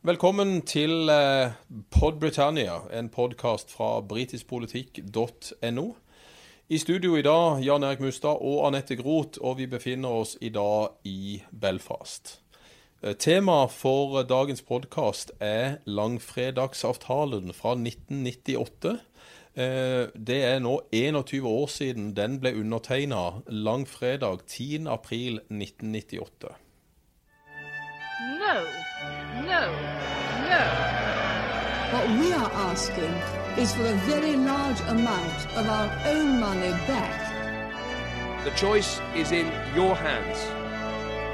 Velkommen til eh, Pod Britannia, en podkast fra britiskpolitikk.no. I studio i dag Jan Erik Mustad og Anette Groth, og vi befinner oss i dag i Belfast. Eh, Temaet for dagens podkast er langfredagsavtalen fra 1998. Eh, Det er nå 21 år siden den ble undertegna langfredag 10. april 1998. No, no, no. What we are asking is for a very large amount of our own money back. The choice is in your hands.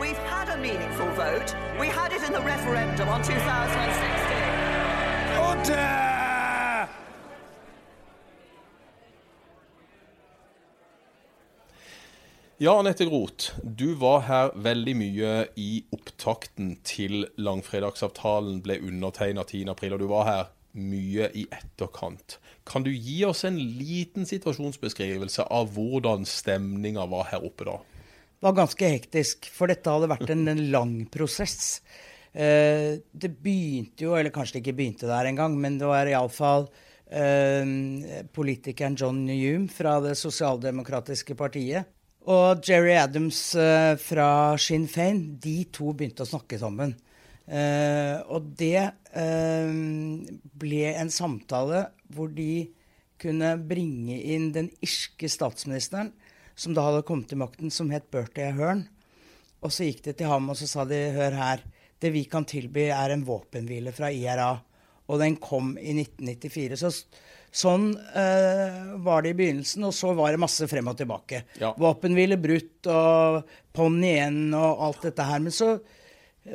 We've had a meaningful vote. We had it in the referendum on 2016. Ja, Anette Groth, du var her veldig mye i opptakten til langfredagsavtalen ble undertegna 10.4, og du var her mye i etterkant. Kan du gi oss en liten situasjonsbeskrivelse av hvordan stemninga var her oppe da? Det var ganske hektisk, for dette hadde vært en, en lang prosess. Eh, det begynte jo, eller kanskje det ikke begynte der engang, men det var iallfall eh, politikeren John Newham fra Det sosialdemokratiske partiet og Jerry Adams eh, fra Sinn Fein, de to begynte å snakke sammen. Eh, og det eh, ble en samtale hvor de kunne bringe inn den irske statsministeren, som da hadde kommet til makten, som het Bertie Ahern. Og så gikk de til ham og så sa de, hør her, det vi kan tilby er en våpenhvile fra IRA. Og den kom i 1994. Så sånn eh, var det i begynnelsen, og så var det masse frem og tilbake. Ja. Våpenhvile brutt og ponni igjen og alt dette her. Men så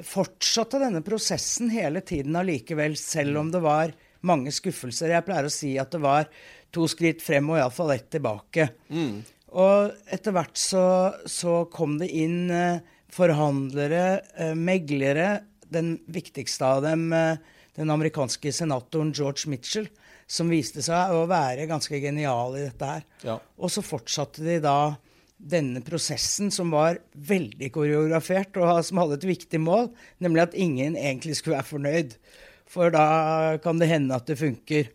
fortsatte denne prosessen hele tiden allikevel, selv om det var mange skuffelser. Jeg pleier å si at det var to skritt frem og iallfall ett tilbake. Og etter hvert så, så kom det inn eh, forhandlere, eh, meglere. Den viktigste av dem, eh, den amerikanske senatoren George Mitchell, som viste seg å være ganske genial i dette her. Ja. Og så fortsatte de da denne prosessen, som var veldig koreografert, og som hadde et viktig mål, nemlig at ingen egentlig skulle være fornøyd. For da kan det hende at det funker.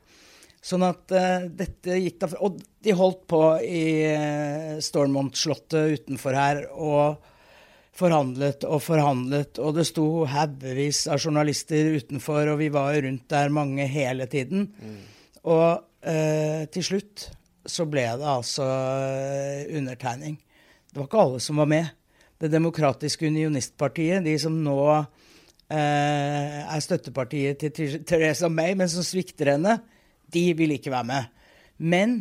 Sånn at uh, dette gikk da Og de holdt på i uh, Stormont-slottet utenfor her og forhandlet og forhandlet, og det sto haugevis av journalister utenfor, og vi var rundt der mange hele tiden. Og eh, til slutt så ble det altså eh, undertegning. Det var ikke alle som var med. Det demokratiske unionistpartiet, de som nå eh, er støttepartiet til Teresa May, men som svikter henne, de ville ikke være med. Men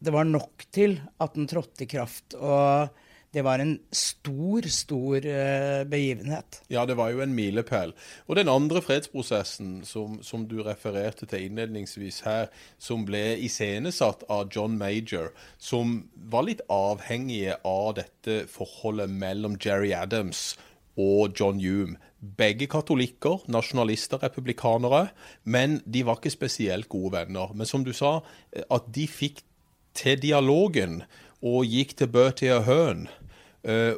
det var nok til at den trådte i kraft. Og det var en stor, stor eh, begivenhet. Ja, det var jo en milepæl. Og den andre fredsprosessen som, som du refererte til innledningsvis her, som ble iscenesatt av John Major, som var litt avhengige av dette forholdet mellom Jerry Adams og John Hume. Begge katolikker, nasjonalister, republikanere, men de var ikke spesielt gode venner. Men som du sa, eh, at de fikk til dialogen og gikk til Bertie og eh,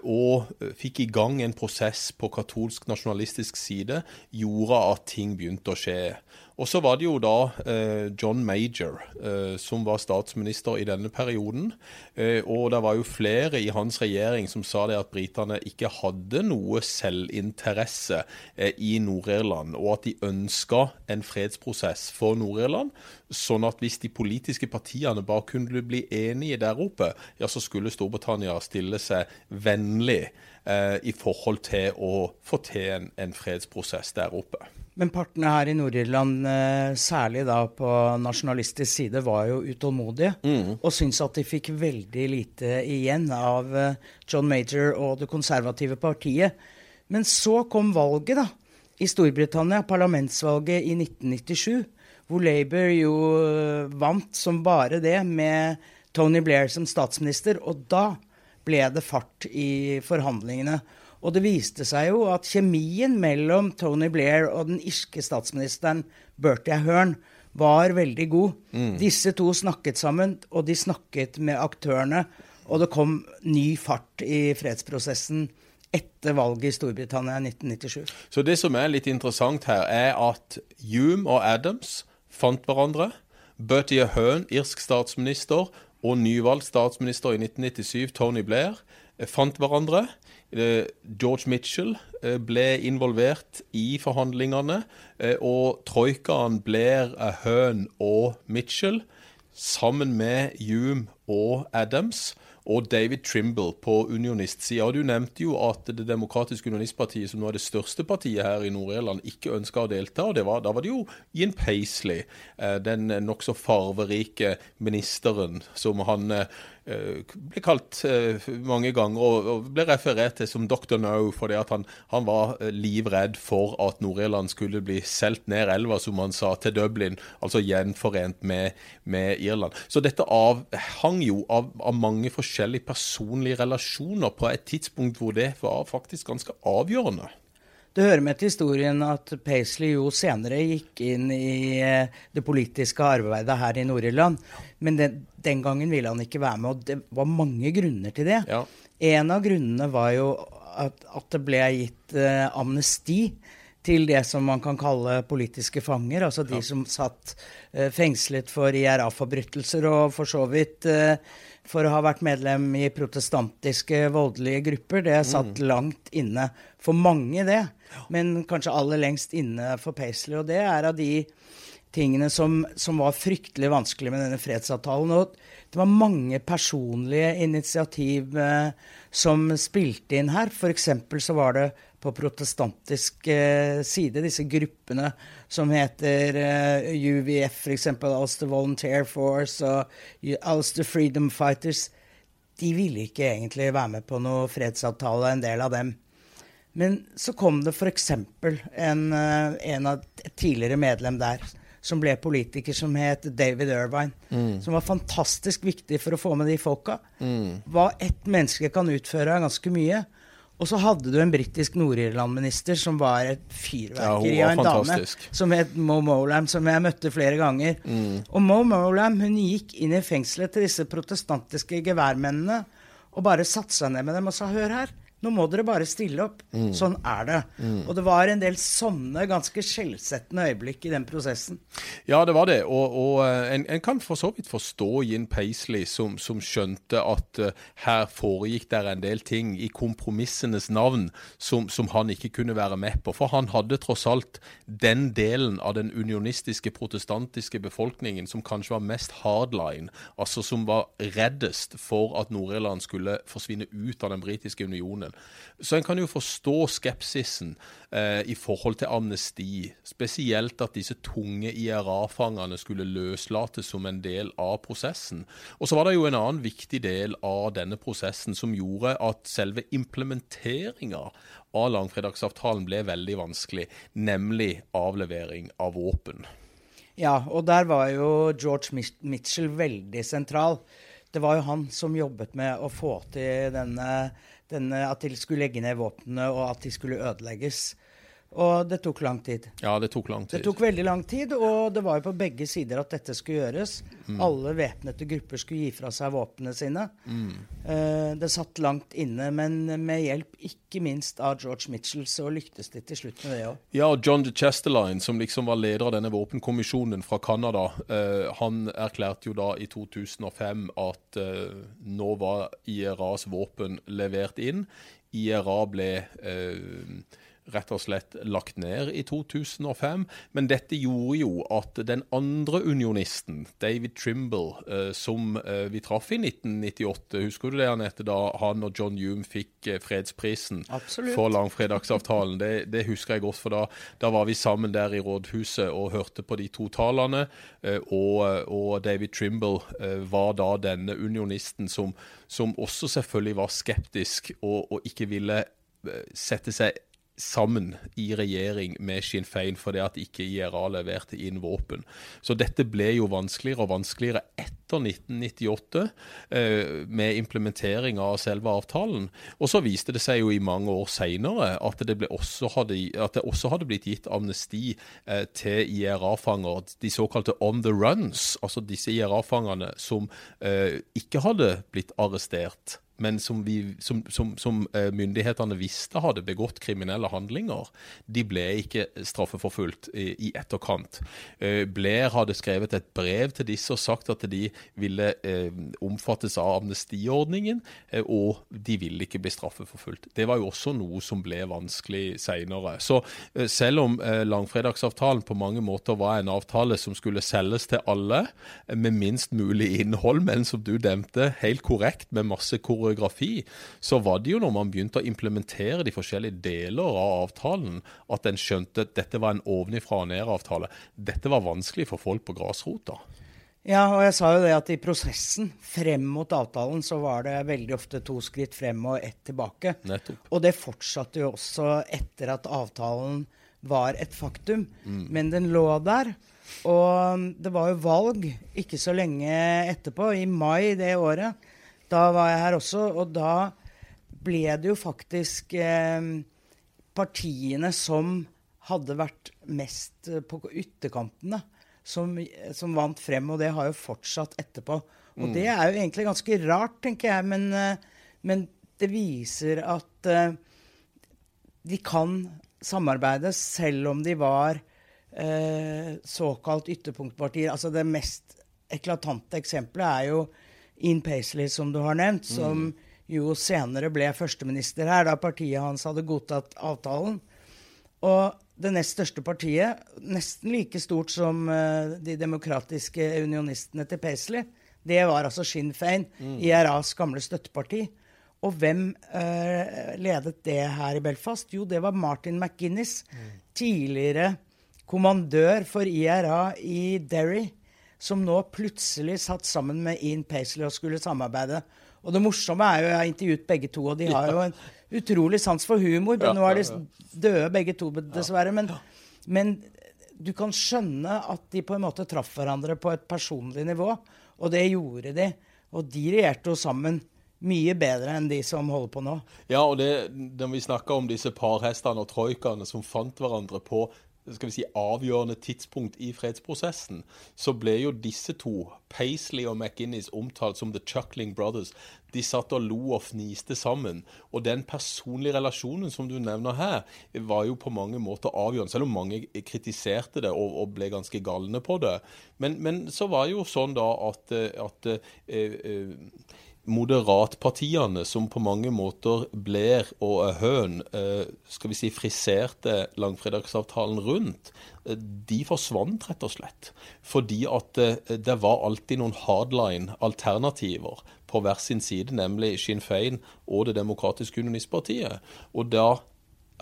og eh, fikk i gang en prosess på katolsk nasjonalistisk side, gjorde at ting begynte å skje. Og så var det jo da eh, John Major eh, som var statsminister i denne perioden. Eh, og det var jo flere i hans regjering som sa det at britene ikke hadde noe selvinteresse eh, i Nord-Irland, og at de ønska en fredsprosess for Nord-Irland. Sånn at hvis de politiske partiene bare kunne bli enige der oppe, ja, så skulle Storbritannia stille seg vennlig eh, i forhold til å få til en, en fredsprosess der oppe. Men partene her i Nord-Irland, eh, særlig da på nasjonalistisk side, var jo utålmodige. Og syntes at de fikk veldig lite igjen av eh, John Major og det konservative partiet. Men så kom valget, da. I Storbritannia, parlamentsvalget i 1997, hvor Labour jo eh, vant som bare det, med Tony Blair som statsminister. Og da ble det fart i forhandlingene. Og det viste seg jo at kjemien mellom Tony Blair og den irske statsministeren Bertie Ahern var veldig god. Disse to snakket sammen, og de snakket med aktørene. Og det kom ny fart i fredsprosessen etter valget i Storbritannia i 1997. Så det som er litt interessant her, er at Hume og Adams fant hverandre. Bertie Ahern, irsk statsminister, og nyvalgt statsminister i 1997, Tony Blair, fant hverandre. Eh, George Mitchell eh, ble involvert i forhandlingene, eh, og troikaen Blair, Ahern og Mitchell, sammen med Hume og Adams, og David Trimble på unionistsida. Du nevnte jo at Det demokratiske unionistpartiet, som nå er det største partiet her i Nord-Irland, ikke ønska å delta. og var, Da var det jo Ian Paisley, eh, den nokså farverike ministeren, som han eh, ble kalt eh, mange ganger og, ble referert til som Dr. No, fordi at han, han var eh, livredd for at Nord-Irland skulle bli solgt ned elva, som han sa, til Dublin, altså gjenforent med, med Irland. Så dette avhang jo av, av mange forskjellige personlige relasjoner på et tidspunkt hvor det var faktisk ganske avgjørende. Det hører med til historien at Paisley jo senere gikk inn i eh, det politiske arbeidet her i Nord-Irland. Men den, den, gangen ville han ikke være med, og det var mange grunner til det. Ja. En av grunnene var jo at, at det ble gitt eh, amnesti til det som man kan kalle politiske fanger. Altså de ja. som satt eh, fengslet for IRA-forbrytelser, og for så vidt eh, for å ha vært medlem i protestantiske voldelige grupper. Det satt mm. langt inne for mange, det. Men kanskje aller lengst inne for Paisley. Og det er av de tingene som, som var fryktelig vanskelig med denne fredsavtalen. Og det var mange personlige initiativ eh, som spilte inn her. F.eks. så var det på protestantisk eh, side disse gruppene som heter eh, UVF, f.eks. Ulster Volunteer Force og Ulster Freedom Fighters. De ville ikke egentlig være med på noe fredsavtale, en del av dem. Men så kom det f.eks. En, eh, en av et tidligere medlem der som ble politiker, som het David Irvine. Mm. Som var fantastisk viktig for å få med de folka. Mm. Hva ett menneske kan utføre, er ganske mye. Og så hadde du en britisk Nord-Irland-minister som var et fyrverkeri ja, av en fantastisk. dame som het Mo Molam, som jeg møtte flere ganger. Mm. Og Mo Molam hun gikk inn i fengselet til disse protestantiske geværmennene og bare satte seg ned med dem og sa hør her. Nå må dere bare stille opp. Mm. Sånn er det. Mm. Og det var en del sånne ganske skjellsettende øyeblikk i den prosessen. Ja, det var det. Og, og eh, en, en, kan for så vidt forstå Jin Paisley, som, som skjønte at uh, her foregikk der en del ting i kompromissenes navn som, som, han ikke kunne være med på. For han hadde tross alt den delen av den unionistiske protestantiske befolkningen som kanskje var mest hardline, altså som var reddest for at Nord-Irland skulle forsvinne ut av den britiske unionen. Så en kan jo forstå skepsisen eh, i forhold til amnesti. Spesielt at disse tunge IRA-fangene skulle løslates som en del av prosessen. Og så var det jo en annen viktig del av denne prosessen som gjorde at selve implementeringa av langfredagsavtalen ble veldig vanskelig, nemlig avlevering av våpen. Ja, og der var jo George Mitchell veldig sentral. Det var jo han som jobbet med å få til denne denne, at de skulle legge ned våpnene, og at de skulle ødelegges. Og det tok lang tid. Ja, det tok lang tid. Det tok veldig lang tid, og det var jo på begge sider at dette skulle gjøres. Mm. Alle væpnede grupper skulle gi fra seg våpnene sine. Mm. Eh, det satt langt inne, men med hjelp ikke minst av George Mitchell så lyktes de til slutt med det òg. Ja, og John de Chesterline, som liksom var leder av denne våpenkommisjonen fra Canada, eh, han erklærte jo da i 2005 at eh, nå var IRAs våpen levert inn. IRA ble uh, rett og slett lagt ned i 2005. Men dette gjorde jo at den andre unionisten, David Trimble, eh, som eh, vi traff i 1998 Husker du det, Anette, da han og John Hume fikk eh, fredsprisen Absolutt. for langfredagsavtalen? Det, det, husker jeg godt, for da, da, var vi sammen der i rådhuset og hørte på de to talene. Og, og, David Trimble var da denne unionisten som, som også selvfølgelig var skeptisk og, og ikke ville sette seg sammen i regjering med Sinn Fein fordi at ikke IRA leverte inn våpen. Så dette ble jo vanskeligere og vanskeligere etter 1998 eh, med implementering av selve avtalen. Og så viste det seg jo i mange år seinere at, at, det også hadde blitt gitt amnesti eh, til IRA-fanger, de såkalte on the runs, altså disse IRA-fangene som eh, ikke hadde blitt arrestert men som, vi, som, som, som eh, myndighetene visste hadde begått kriminelle handlinger, de ble ikke straffeforfulgt i, i etterkant. Eh, Blair hadde skrevet et brev til disse og sagt at de ville eh, omfattes av amnestiordningen, og de ville ikke bli straffeforfulgt. Det var jo også noe som ble vanskelig seinere. Så selv om langfredagsavtalen på mange måter var en avtale som skulle selges til alle, med minst mulig innhold, men som du nevnte, helt korrekt, med masse koreografi, så var det jo når man begynte å implementere de forskjellige deler av avtalen, at en skjønte at dette var en ovenifra og ned-avtale. Dette var vanskelig for folk på grasrota. Ja, og jeg sa jo det at i prosessen frem mot avtalen så var det veldig ofte to skritt frem og ett tilbake. Nettopp. Og det fortsatte jo også etter at avtalen var et faktum. Men den lå der. Og det var jo valg ikke så lenge etterpå, i mai det året. Da var jeg her også, og da ble det jo faktisk eh, partiene som hadde vært mest eh, på ytterkantene, som, som vant frem. Og det har jo fortsatt etterpå. Og det er jo egentlig ganske rart, tenker jeg, men, eh, men det viser at eh, de kan samarbeide selv om de var eh, såkalt ytterpunktpartier. Altså det mest eklatante eksempelet er jo Ian Paisley, som du har nevnt, som jo senere ble førsteminister her, da partiet hans hadde godtatt avtalen. Og det nest største partiet, nesten like stort som uh, de demokratiske unionistene til Paisley, det var altså Sinn Fein, IRAs gamle støtteparti. Og hvem uh, ledet det her i Belfast? Jo, det var Martin McGuinness, tidligere kommandør for IRA i Derry, som nå plutselig satt sammen med Ian Paisley og skulle samarbeide. Og det morsomme er jo, jeg har intervjuet begge to, og de har jo en utrolig sans for humor. men Nå er de døde begge to, dessverre. Men, men du kan skjønne at de på en måte traff hverandre på et personlig nivå. Og det gjorde de. Og de regjerte jo sammen mye bedre enn de som holder på nå. Ja, og det, når vi snakker om disse parhestene og troikaene som fant hverandre på skal vi si, avgjørende tidspunkt i fredsprosessen, så ble jo disse to, Paisley og McInnes, omtalt som The Chuckling Brothers. De satt og lo og fniste sammen. Og den personlige relasjonen som du nevner her, var jo på mange måter avgjørende, selv om mange kritiserte det og, og ble ganske galne på det. Men, men så var jo sånn da at, at eh, eh, moderatpartiene, som på mange måter Blair og Ahern eh, skal vi si, friserte langfredagsavtalen rundt, eh, de forsvant rett og slett. Fordi at eh, det var alltid noen hardline-alternativer på hver sin side, nemlig Sinn Fein og Det demokratiske unionistpartiet. Og da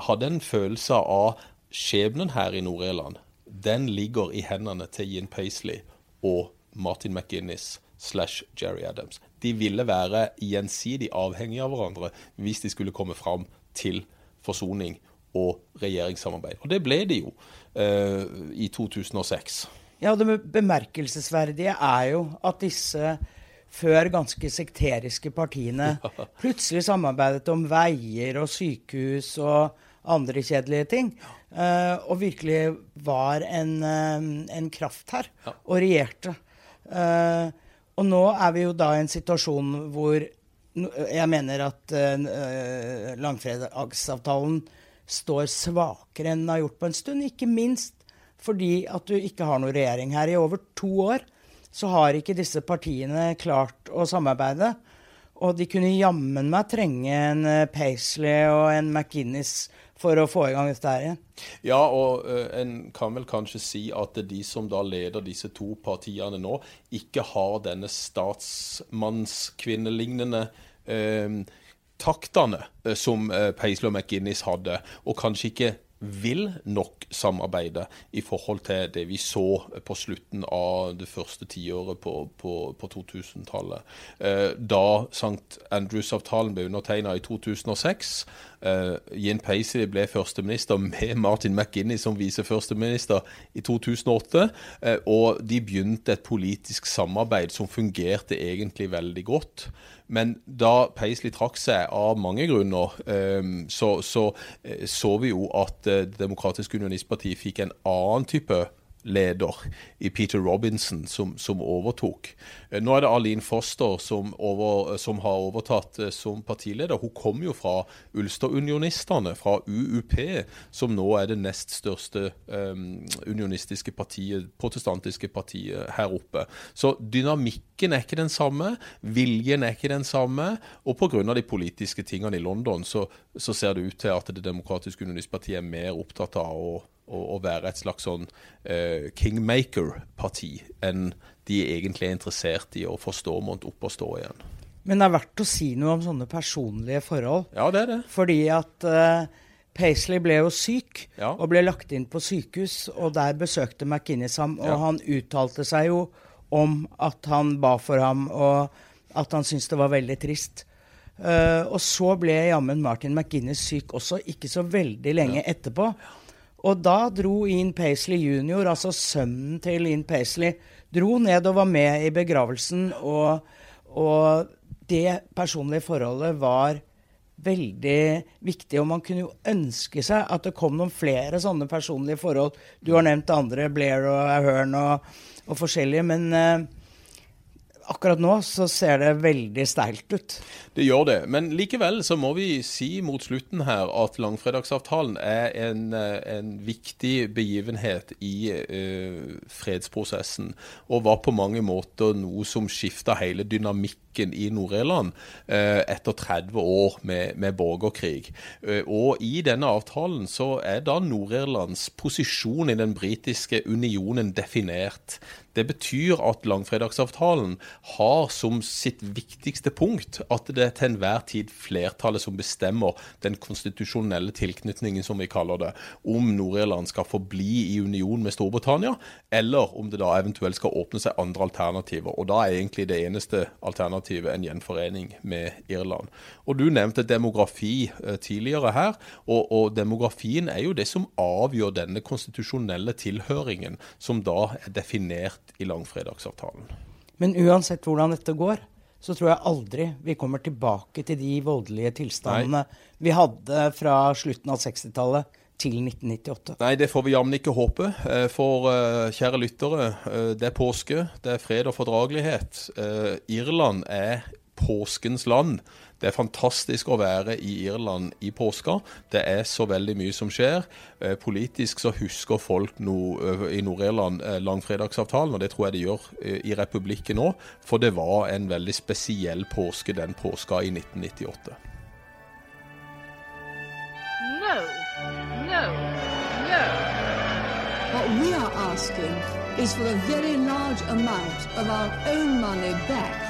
hadde en følelse av skjebnen her i Nord-Irland. Den ligger i hendene til Ian Paisley og Martin McGuinness slash Jerry Adams. De ville være gjensidig avhengige av hverandre hvis de skulle komme fram til forsoning og regjeringssamarbeid. Og det ble de jo eh, i 2006. Ja, det bemerkelsesverdige er jo at disse før ganske sekteriske partiene plutselig samarbeidet om veier og sykehus og andre kjedelige ting. eh, og virkelig var en, eh, en kraft her, og regjerte. Eh, og nå er vi jo da i en situasjon hvor jeg mener at uh, langfredagsavtalen står svakere enn den har gjort på en stund. Ikke minst fordi at du ikke har noen regjering her. I over to år så har ikke disse partiene klart å samarbeide. Og de kunne jammen meg trenge en eh, Paisley og en McInnes for å få i gang dette her igjen. Ja, og uh, en kan vel kanskje si at de som da leder disse to partiene nå, ikke har denne statsmannskvinnelignende uh, taktene eh, som uh, Paisley og McGinnis hadde, og kanskje ikke vil nok samarbeide i forhold til det vi så på slutten av det første tiåret på, på, på 2000-tallet. Eh, da St. Andrews-avtalen ble undertegna i 2006, eh, Jin Paisley ble førsteminister med Martin McGinney som viseførsteminister i 2008, Uh, og de begynte et politisk samarbeid som fungerte egentlig veldig godt. Men da Paisley trakk seg av mange grunner, eh, så, så, eh, så vi jo at eh, Det demokratiske unionistpartiet fikk en annen type leder i Peter Robinson som, som overtok. Eh, Nå er det Arlene Foster som, over, som har overtatt eh, som partileder. Hun kom jo fra Ulster-unionistene, fra UUP, som nå er det nest største um, unionistiske partiet, protestantiske partiet her oppe. Så dynamikken er ikke den samme, viljen er ikke den samme, og pga. de politiske tingene i London så, så ser det ut til at Det demokratiske unionistpartiet er mer opptatt av å å, å være et slags sånn uh, kingmaker-parti enn de egentlig er interessert i å få Stormont opp og stå igjen. Men det er verdt å si noe om sånne personlige forhold. Ja, det er det. Fordi at uh, Paisley ble jo syk Ja. og ble lagt inn på sykehus, og der besøkte McInnes ham, og Ja. han uttalte seg jo om at han ba for ham, og at han syntes det var veldig trist. Uh, og så ble jammen Martin McInnes syk også, ikke så veldig lenge etterpå. Og da dro Ian Paisley jr., altså sønnen til Ian Paisley, dro ned og var med i begravelsen, og, og det personlige forholdet var veldig viktig. Og man kunne jo ønske seg at det kom noen flere sånne personlige forhold. Du har nevnt andre, Blair og Ahern og, og forskjellige, men eh, akkurat nå så ser det veldig steilt ut. Det gjør det. Men likevel så må vi si mot slutten her at langfredagsavtalen er en, eh, en viktig begivenhet i uh, fredsprosessen, og var på mange måter noe som skifta hele dynamikken i Nord-Irland uh, etter 30 år med, med borgerkrig. Uh, og i denne avtalen så er da Nord-Irlands posisjon i den britiske unionen definert. Det betyr at langfredagsavtalen har som sitt viktigste punkt at det er til enhver tid flertallet som bestemmer den konstitusjonelle tilknytningen, som vi kaller det, om Nord-Irland skal forbli i union med Storbritannia, eller om det da eventuelt skal åpne seg andre alternativer. Og da er egentlig det eneste alternativet en gjenforening med Irland. Og du nevnte demografi eh, tidligere her, og, og demografien er jo det som avgjør denne konstitusjonelle tilhøringen, som da er definert i langfredagsavtalen. Men uansett hvordan dette går, så tror jeg aldri vi kommer tilbake til de voldelige tilstandene vi hadde fra slutten av 60-tallet til 1998. Nei, det får vi jammen ikke håpe. Eh, For eh, kjære lyttere, eh, det er påske, det er fred og fordragelighet. Irland er påskens land. Det er fantastisk å være i Irland i påska. Det er så veldig mye som skjer. Eh, Politisk så husker folk eh, i Nord-Irland eh, langfredagsavtalen, og det tror jeg de gjør i republikken nå. For det var en veldig spesiell påske den påska i 1998. No, no, no. What we are asking is for a very large amount of our own money back.